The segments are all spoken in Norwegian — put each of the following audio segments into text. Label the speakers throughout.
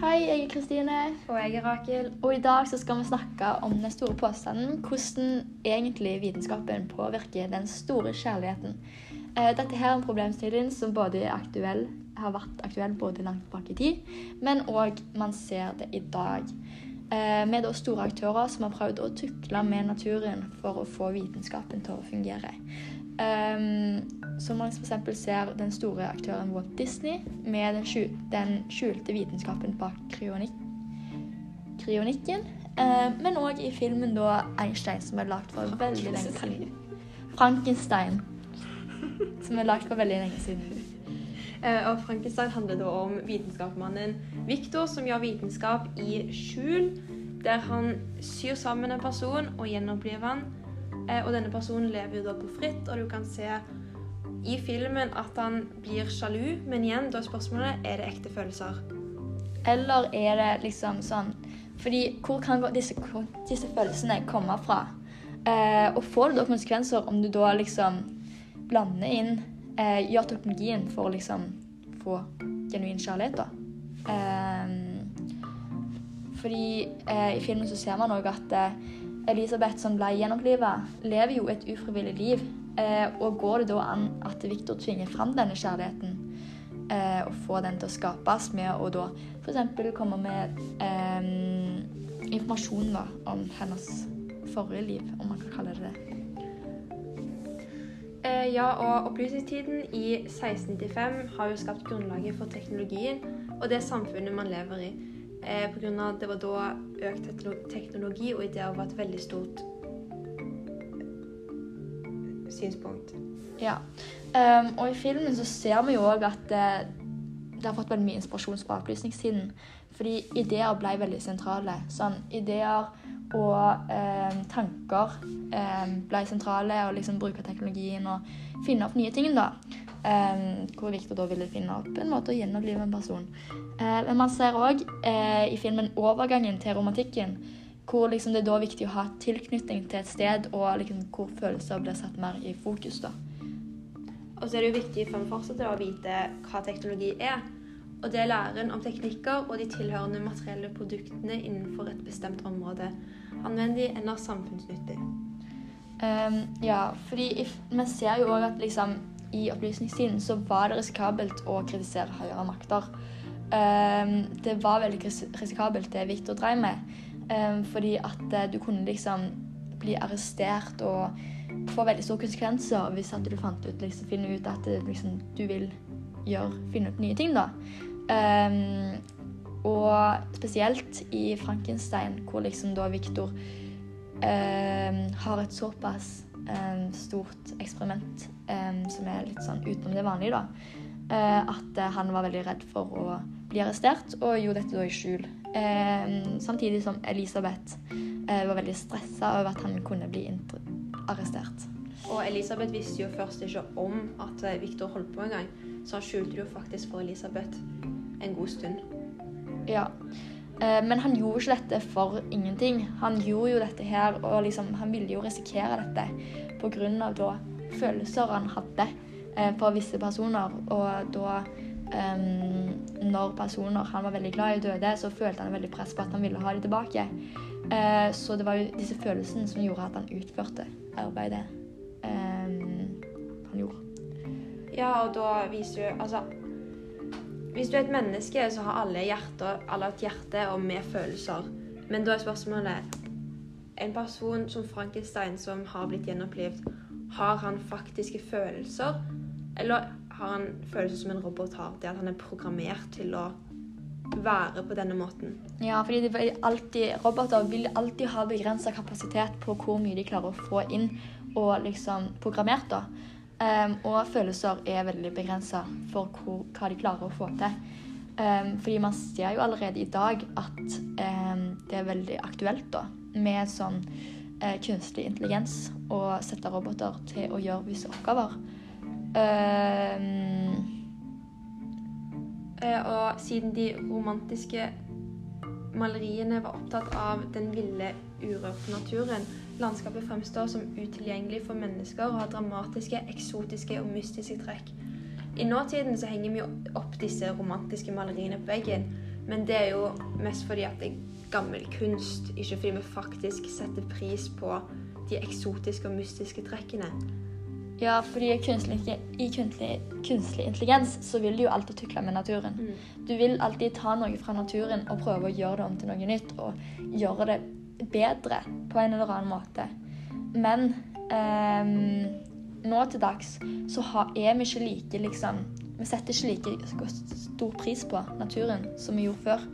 Speaker 1: Hei, jeg er Kristine.
Speaker 2: Og jeg er Rakel.
Speaker 1: Og i dag så skal vi snakke om den store påstanden hvordan egentlig vitenskapen påvirker den store kjærligheten. Eh, Dette her er en problemstilling som både er aktuell, har vært aktuell både langt bak i tid, men òg man ser det i dag. Med er da store aktører som har prøvd å tukle med naturen for å få vitenskapen til å fungere. Som man f.eks. ser den store aktøren Walt Disney med den, skjul, den skjulte vitenskapen bak kryonik, kryonikken. Eh, men òg i filmen da Einstein, som er lagd for veldig lenge siden. Frankenstein, som er lagd for veldig lenge siden.
Speaker 2: Eh, og Frankenstein handler da om vitenskapsmannen Victor som gjør vitenskap i skjul, der han syr sammen en person og gjenoppliver han. Eh, og denne personen lever jo da på fritt, og du kan se i filmen at han blir sjalu, men igjen, da er spørsmålet er det ekte følelser.
Speaker 1: Eller er det liksom sånn Fordi hvor kan disse, disse følelsene komme fra? Eh, og får det da konsekvenser om du da liksom blander inn eh, Gjør teknologien for å liksom få genuin kjærlighet, da? Eh, fordi eh, i filmen så ser man òg at eh, Elisabeth som ble gjenopplivet, lever jo et ufrivillig liv. Eh, og går det da an at Viktor tvinger fram denne kjærligheten eh, og får den til å skapes med å da f.eks. komme med eh, informasjon da, om hennes forrige liv, om man kan kalle det det.
Speaker 2: Eh, ja, og opplysningstiden i 1695 har jo skapt grunnlaget for teknologien og det samfunnet man lever i. Eh, av at det var da økt teknologi og ideer var et veldig stort synspunkt.
Speaker 1: Ja. Um, og i filmen så ser vi jo òg at det, det, har fått veldig mye inspirasjon fra opplysningstiden. Fordi ideer ble veldig sentrale. Sånn ideer og um, tanker um, ble sentrale, og liksom bruke teknologien og finne opp nye ting, da. Um, hvor Victor da ville finne opp en måte å gjenopplive en person. Uh, men man ser òg uh, i filmen overgangen til romantikken. Hvor liksom det er da viktig å ha tilknytning til et sted, og liksom hvor følelser blir satt mer i fokus. da.
Speaker 2: Og så er det jo viktig for en fortsetter å vite hva teknologi er. Og det er læren om teknikker og de tilhørende materielle produktene innenfor et bestemt område. Anvendig eller samfunnsnyttig.
Speaker 1: Um, ja, fordi vi ser jo òg at liksom i opplysningstiden så var det risikabelt å kritisere høyere makter. Um, det var veldig risikabelt, det Viktor drev med. Um, fordi at uh, du kunne liksom bli arrestert og få veldig store konsekvenser hvis at du fant ut, liksom, ut at uh, liksom, du vil gjøre, finne ut nye ting. da. Um, og spesielt i Frankenstein, hvor liksom da Victor har et såpass um, stort eksperiment um, som er litt sånn utenom det vanlige, da. Uh, at han var veldig redd for å bli arrestert, og gjorde dette da i skjul. Um, samtidig som Elisabeth uh, var veldig stressa over at han kunne bli arrestert.
Speaker 2: Og Elisabeth visste jo først ikke om at Victor holdt på engang, så han skjulte jo faktisk for Elisabeth en god stund.
Speaker 1: Ja. Eh, men han gjorde ikke dette for ingenting. Han gjorde jo dette her, og liksom, han ville jo risikere dette pga. følelser han hadde eh, for visse personer. Og da um, når personer han var veldig glad i, døde, så følte han veldig press på at han ville ha dem tilbake. Uh, så det var jo disse følelsene som gjorde at han utførte arbeidet um, han gjorde.
Speaker 2: Ja, og da viser du Altså hvis du er et menneske, så har alle, hjerter, alle et hjerte og med følelser. Men da er spørsmålet En person som Frankenstein, som har blitt gjenopplivd, har han faktiske følelser? Eller har han følelser som en robot har? Det at han er programmert til å være på denne måten.
Speaker 1: Ja, fordi alltid, roboter vil alltid ha begrensa kapasitet på hvor mye de klarer å få inn og liksom programmert. da. Um, og følelser er veldig begrensa for hvor, hva de klarer å få til. Um, fordi man ser jo allerede i dag at um, det er veldig aktuelt da, med sånn uh, kunstig intelligens å sette roboter til å gjøre visse oppgaver. Uh,
Speaker 2: og siden de romantiske maleriene var opptatt av den ville, urørte naturen, Landskapet fremstår som utilgjengelig for mennesker og har dramatiske, eksotiske og mystiske trekk. I nåtiden så henger vi opp disse romantiske maleriene på veggen, Men det er jo mest fordi at det er gammel kunst, ikke fordi vi faktisk setter pris på de eksotiske og mystiske trekkene.
Speaker 1: Ja, fordi kunstlig i kunstlig, kunstlig, intelligens så vil du jo alltid tukle med naturen.
Speaker 2: Mm.
Speaker 1: Du vil alltid ta noe fra naturen og prøve å gjøre det om til noe nytt. Og gjøre det bedre på en eller annen måte. Men eh, nå til dags så har, er vi ikke like liksom Vi setter ikke like stor pris på naturen som vi gjorde før.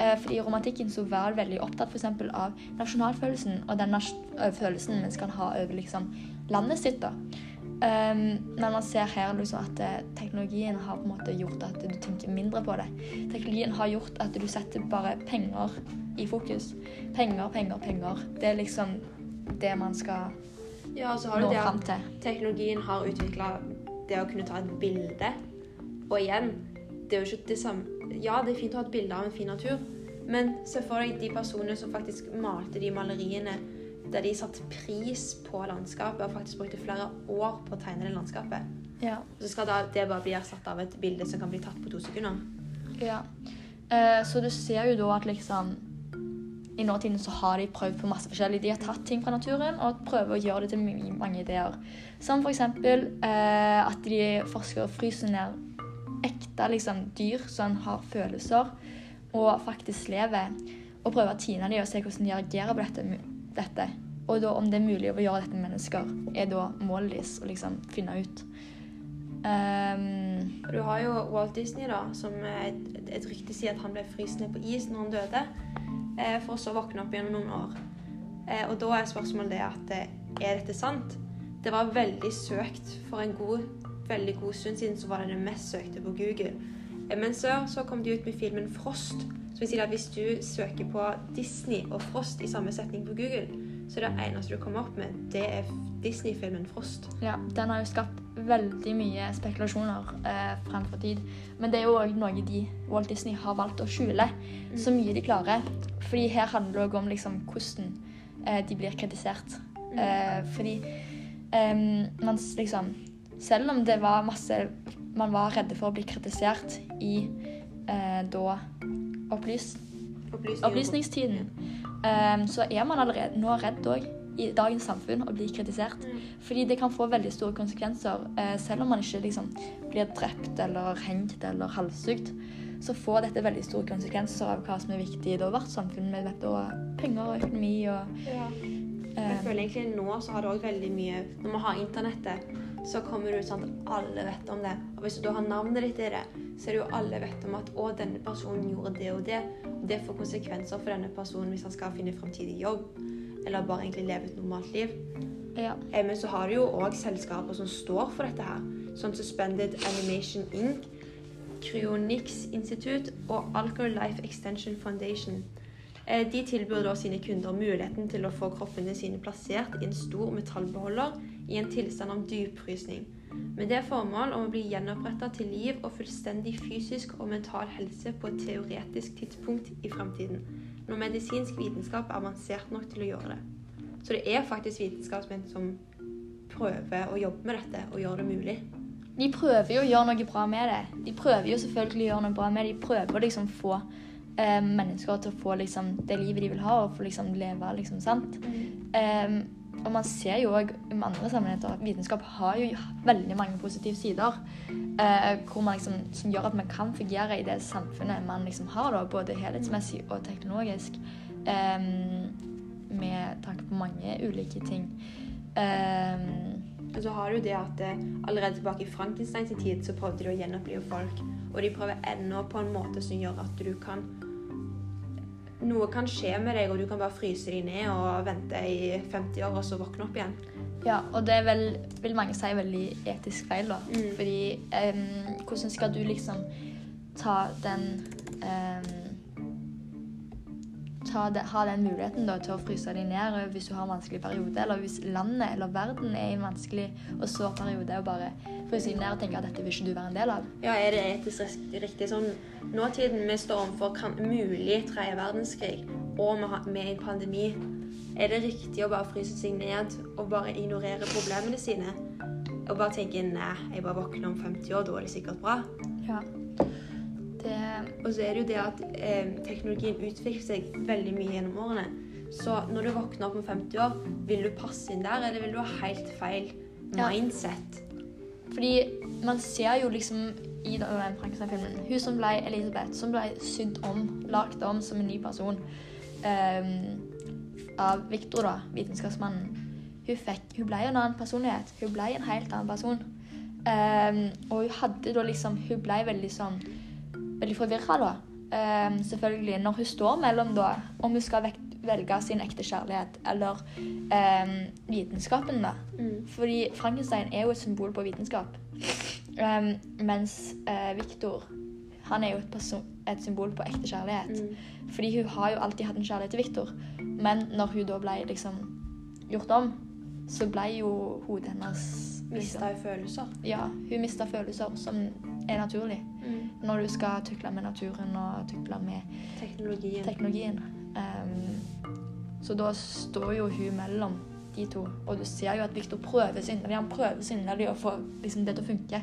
Speaker 1: Eh, fordi I romantikken så var det veldig opptatt for av nasjonalfølelsen og den nas følelsen vi skal ha over liksom, landet sitt. da. Um, men man ser her liksom at eh, teknologien har på en måte gjort at du tenker mindre på det. Teknologien har gjort at du setter bare penger i fokus. Penger, penger, penger. Det er liksom det man skal
Speaker 2: Ja, og så har du
Speaker 1: nå
Speaker 2: det
Speaker 1: fram til.
Speaker 2: teknologien har utvikla det å kunne ta et bilde. Og igjen, det er jo ikke det samme Ja, det er fint å ha et bilde av en fin natur, men se for deg de personene som faktisk malte de maleriene der de satte pris på landskapet og faktisk brukte flere år på å tegne det landskapet.
Speaker 1: Ja.
Speaker 2: Og så skal da det bare bli erstatta av et bilde som kan bli tatt på to sekunder.
Speaker 1: ja. Eh, så du ser jo da at liksom i nåtiden så har de prøvd på masse forskjellig. De har tatt ting fra naturen og prøver å gjøre det til mange, mange ideer. Som f.eks. Eh, at de forsker og fryser ned ekte liksom, dyr som har følelser og faktisk lever, og prøver å tine dem og se hvordan de reagerer på dette. Dette. Og da, om det er mulig å gjøre dette med mennesker, er da målet deres å liksom finne ut.
Speaker 2: Um, du har jo Walt Disney, da, som et, et rykte sier at han ble fryst ned på is når han døde, eh, for å så våkne opp igjen om noen år. Eh, og da er spørsmålet det at eh, er dette sant? Det var veldig søkt for en god, veldig god stund siden, så var det det mest søkte på Google. Eh, men så, så kom de ut med filmen Frost. Så vil si at hvis du søker på Disney og Frost i samme setning på Google, så er det eneste du kommer opp med, det er Disney-filmen Frost.
Speaker 1: Ja, den har jo skapt veldig mye spekulasjoner eh, fremfor tid. Men det er jo òg noe de Walt Disney har valgt å skjule så mye de klarer. Fordi her handler det òg om liksom, hvordan eh, de blir kritisert. Eh, fordi eh, man liksom Selv om det var masse Man var redde for å bli kritisert i eh, da opplys,
Speaker 2: Opplysning-
Speaker 1: opplysningstiden, um, så er man allerede nå redd òg i dagens samfunn å bli kritisert.
Speaker 2: Mm.
Speaker 1: Fordi det kan få veldig store konsekvenser. Uh, selv om man ikke liksom, blir drept eller hengt eller halshugd, så får dette veldig store konsekvenser av hva som er viktig i vårt samfunn med dette, og penger og økonomi og
Speaker 2: Ja. Jeg
Speaker 1: eh,
Speaker 2: føler egentlig nå så har det òg veldig mye Når vi har internettet, så kommer det ut sånn at alle vet om det. Og hvis du da har navnet ditt i det, så er det jo alle vet om at å, denne personen gjorde det og det. Og det får konsekvenser for denne personen hvis han skal finne fremtidig jobb, eller bare egentlig leve et normalt liv.
Speaker 1: ja.
Speaker 2: Eh, Men så har du jo òg selskaper som står for dette her. Sånn Suspended Animation Inc., Cryonix Institute og Alcohol Life Extension Foundation. Eh, De tilbyr da sine kunder muligheten til å få kroppene sine plassert i en stor metallbeholder i en tilstand av dypfrysning. Med det formål om å bli gjenoppretta til liv og fullstendig fysisk og mental helse på et teoretisk tidspunkt i fremtiden. Når medisinsk vitenskap er avansert nok til å gjøre det. Så det er faktisk vitenskapsmenn som prøver å jobbe med dette og gjøre det mulig.
Speaker 1: De prøver jo å gjøre noe bra med det. De prøver jo selvfølgelig å gjøre noe bra med det. De prøver å liksom få eh, mennesker til å få liksom, det livet de vil ha, og få liksom leve liksom sant. Ehm, og man ser jo òg med andre sammenheter at vitenskap har jo veldig mange positive sider. eh, liksom, som gjør at man kan fungere i det samfunnet man liksom har, da, både helhetsmessig og teknologisk. Eh, med tanke på mange ulike ting. Eh,
Speaker 2: Og så har du det at eh, allerede tilbake i Frankensteins tid så prøvde de å gjenopplive folk. Og de prøver ennå på en måte som gjør at du kan Noe kan skje med deg, og du kan bare fryse deg ned og vente i 50 år og så våkne opp igjen.
Speaker 1: Ja, og det er vel, vil mange si, veldig etisk feil, da.
Speaker 2: Mm.
Speaker 1: Fordi um, hvordan skal du liksom ta den em, det, Ha den muligheten da, til å fryse deg ned hvis du har en vanskelig periode, eller hvis landet eller verden er i en vanskelig og sår periode, og bare fryse deg ned og tenke at dette vil ikke du være en del av.
Speaker 2: Ja, er det etisk riktig sånn Nåtiden vi står overfor kan mulig tredje verdenskrig, og vi er i en pandemi. Er det riktig å bare fryse seg ned og bare ignorere problemene sine? Og bare tenke nei, jeg bare våkner om 50 år, da er det sikkert bra.
Speaker 1: Ja.
Speaker 2: Og så er det jo det at eh, teknologien utvikler seg veldig mye gjennom årene. Så når du våkner opp om 50 år, vil du passe inn der, eller vil du ha helt feil
Speaker 1: Ja.
Speaker 2: mindset?
Speaker 1: Fordi man ser jo liksom i den Frankenstein-filmen Hun som ble Elisabeth, som ble sydd om, lagd om som en ny person um, av Victor, da, vitenskapsmannen. Hun, fikk, hun ble en annen personlighet. Hun ble en helt annen person. Um, og hun hadde da liksom Hun ble veldig sånn Veldig forvirra, da. Um, selvfølgelig. Når hun står mellom da om hun skal velge sin ekte kjærlighet eller um, vitenskapen, da.
Speaker 2: Mm.
Speaker 1: Fordi Frankenstein er jo et symbol på vitenskap. Um, mens uh, Victor han er jo et, person, et symbol på ekte kjærlighet.
Speaker 2: Mm.
Speaker 1: Fordi hun har jo alltid hatt en kjærlighet til Victor. Men når hun da ble liksom gjort om, så ble jo hodet hennes
Speaker 2: Mista jo følelser.
Speaker 1: Ja, hun mista følelser, som er naturlig
Speaker 2: Mm.
Speaker 1: når du skal tukle med naturen og tukle med
Speaker 2: Teknologien.
Speaker 1: teknologien. Um, så da står jo hun mellom de to, og du ser jo at Victor prøver så inderlig. Han prøver så inderlig å få liksom, det til å funke,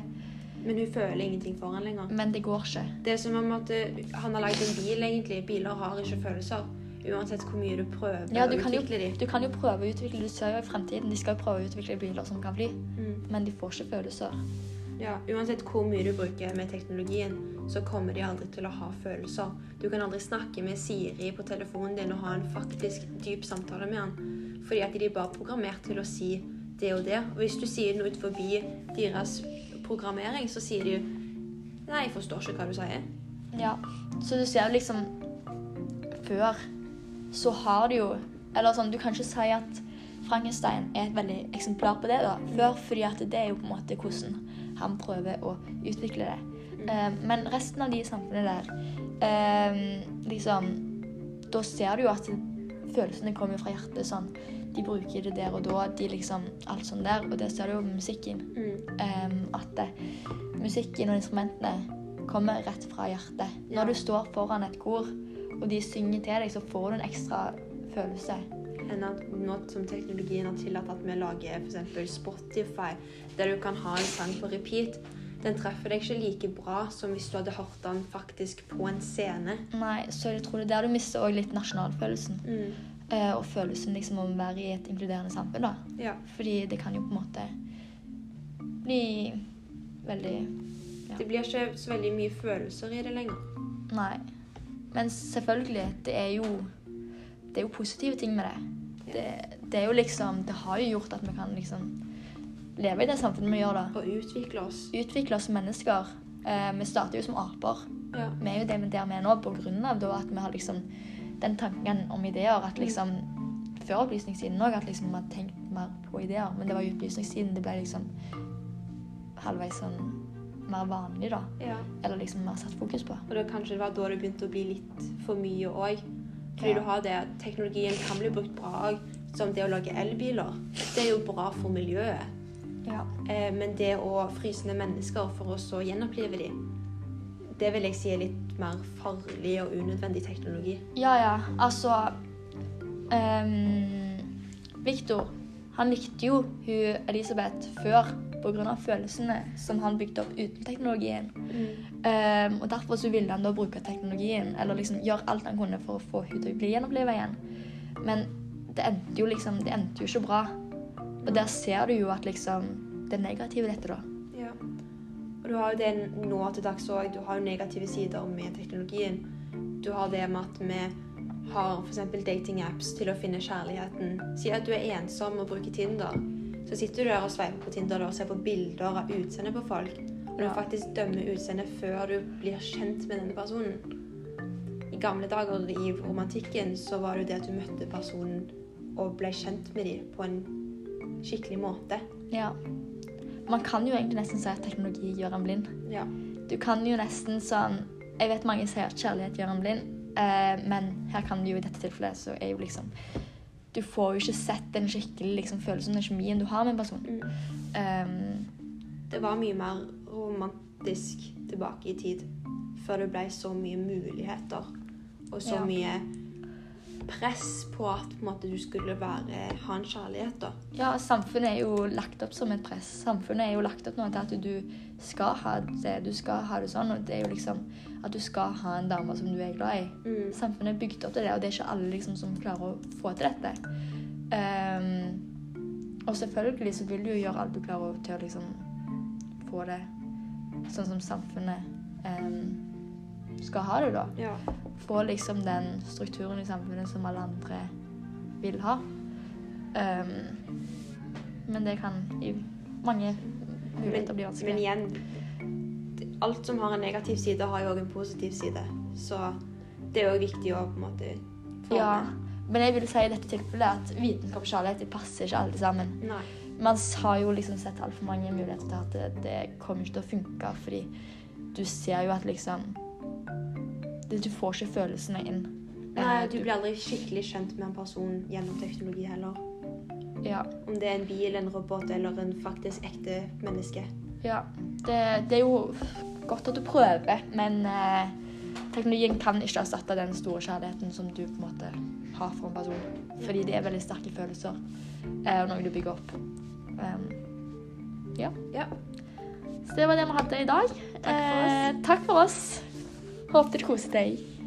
Speaker 2: Men hun føler ingenting for han lenger.
Speaker 1: men det går ikke.
Speaker 2: Det er som om at eh, han har lagd en bil, egentlig. Biler har ikke følelser. Uansett hvor mye du prøver
Speaker 1: Ja, du kan, jo,
Speaker 2: utvikle dem.
Speaker 1: du kan jo prøve å utvikle Du ser jo i fremtiden de skal jo prøve å utvikle biler som kan fly,
Speaker 2: Mm.
Speaker 1: men de får ikke følelser.
Speaker 2: Ja, uansett hvor mye du bruker med teknologien, så kommer de aldri til å ha følelser. Du kan aldri snakke med Siri på telefonen din og ha en faktisk dyp samtale med han. Fordi at de er bare programmert til å si det og det. Og hvis du sier noe ut forbi deres programmering, så sier de jo Nei, jeg forstår ikke hva du sier.
Speaker 1: Ja, så du ser jo liksom Før så har du jo Eller sånn, du kan ikke si at Frankenstein er et veldig eksemplar på det. da, Før, fordi at det er jo på en måte hvordan han prøver å utvikle det. Eh, men resten av de samfunnet der eh, liksom Da ser du jo at følelsene kommer fra hjertet. sånn, De bruker det der og da. de liksom, Alt sånn der. Og det ser du jo med musikken.
Speaker 2: Mm.
Speaker 1: Em, at det, musikken og instrumentene kommer rett fra hjertet. Når du står foran et kor, og de synger til deg, så får du en ekstra følelse.
Speaker 2: Enn at nå som teknologien har tillatt at vi lager f.eks. Spotify, der du kan ha en sang på repeat, den treffer deg ikke like bra som hvis du hadde hørt den faktisk på en scene.
Speaker 1: Nei, så jeg tror det er der du mister også litt nasjonalfølelsen.
Speaker 2: Mm.
Speaker 1: Eh, og følelsen liksom om å være i et inkluderende samfunn. da.
Speaker 2: Ja.
Speaker 1: Fordi det kan jo på en måte bli veldig
Speaker 2: Det blir ikke så veldig mye følelser i det lenger.
Speaker 1: Nei. Men selvfølgelig, det er jo Det er jo positive ting med det. Det, det er jo liksom Det har jo gjort at vi kan liksom leve i det samfunnet vi gjør, da.
Speaker 2: Og utvikle oss.
Speaker 1: Utvikle oss som mennesker. Eh, vi starter jo som aper.
Speaker 2: Ja.
Speaker 1: Vi er jo det der vi er nå på grunn av da at vi har liksom den tanken om ideer. At liksom Før opplysningstiden òg at liksom vi har tenkt mer på ideer. Men det var i opplysningstiden det ble liksom halvveis sånn mer vanlig, da.
Speaker 2: ja.
Speaker 1: Eller liksom mer satt fokus på.
Speaker 2: Og da kanskje det var da det begynte å bli litt for mye òg. Fordi
Speaker 1: Ja.
Speaker 2: du har det at teknologien kan bli brukt bra òg. Som det å lage elbiler. Det er jo bra for miljøet.
Speaker 1: Ja.
Speaker 2: Eh, men det å fryse ned mennesker for å så gjenopplive dem, det vil jeg si er litt mer farlig og unødvendig teknologi.
Speaker 1: Ja, ja. Altså um, Victor, han likte jo hun Elisabeth før pga. følelsene som han bygde opp uten teknologien. Ehm, og Derfor så ville han da bruke teknologien, eller liksom gjøre alt han kunne for å få henne til å bli gjenoppliva igjen. Men det endte jo liksom, det endte jo ikke bra. Og der ser du jo at liksom det negative dette, da.
Speaker 2: Ja. Og du har jo det nå til dags òg. Du har jo negative sider med teknologien. Du har det med at vi har f.eks. datingapps til å finne kjærligheten. Si at du er ensom og bruker Tinder. Så sitter du der og sveiper på Tinder og ser på bilder av utseendet på folk. Og du faktisk dømmer utseendet før du blir kjent med denne personen. I gamle dager i romantikken så var det jo det at du møtte personen og ble kjent med dem på en skikkelig måte.
Speaker 1: Ja. Man kan jo egentlig nesten si at teknologi gjør en blind.
Speaker 2: Ja.
Speaker 1: Du kan jo nesten sånn Jeg vet mange sier at kjærlighet gjør en blind, eh, men her kan du jo i dette tilfellet så er jo liksom Du får jo ikke sett den skikkelig liksom, følelsen og kjemien du har med en person.
Speaker 2: Mm.
Speaker 1: Um,
Speaker 2: Det var mye mer romantisk tilbake i tid. Før det ble så mye muligheter. Og så
Speaker 1: Ja.
Speaker 2: mye press på at på måte, du skulle være, ha en kjærlighet, da.
Speaker 1: Ja, samfunnet er jo lagt opp som et press. Samfunnet er jo lagt opp nå til at du skal ha det, du skal ha det sånn, og det er jo liksom at du skal ha en dame som du er glad i.
Speaker 2: Mm.
Speaker 1: Samfunnet er bygd opp til det, og det er ikke alle liksom som klarer å få til dette. Um, og selvfølgelig så vil du jo gjøre alt du klarer til å liksom få det sånn som samfunnet ehm, skal ha det, da.
Speaker 2: Ja.
Speaker 1: Få liksom den strukturen i samfunnet som alle andre vil ha. Um, men det kan i mange muligheter bli vanskelig.
Speaker 2: Men igjen, alt som har en negativ side, har jo òg en positiv side. Så det er òg viktig å på en måte få
Speaker 1: Ja,
Speaker 2: med.
Speaker 1: men jeg vil si i dette tilfellet at vitenskap og kjærlighet passer ikke alle sammen.
Speaker 2: Nei.
Speaker 1: Man har jo liksom sett altfor mange muligheter til at det, det kommer ikke til å funke, fordi du ser jo at liksom Du får ikke følelsene inn.
Speaker 2: Nei,
Speaker 1: Eh,
Speaker 2: du blir aldri skikkelig kjent med en person gjennom teknologi heller.
Speaker 1: Ja.
Speaker 2: Om det er en bil, en robot eller en faktisk ekte menneske.
Speaker 1: ja. Det, det er jo godt at du prøver, men eh, teknologien kan ikke erstatte den store kjærligheten som du på en måte har for en person. Fordi det er veldig sterke følelser eh, og noe du bygger opp. Um, ja.
Speaker 2: Ja.
Speaker 1: Så det var det vi hadde i dag.
Speaker 2: Takk for oss.
Speaker 1: Eh, takk for oss. Håper du koser deg.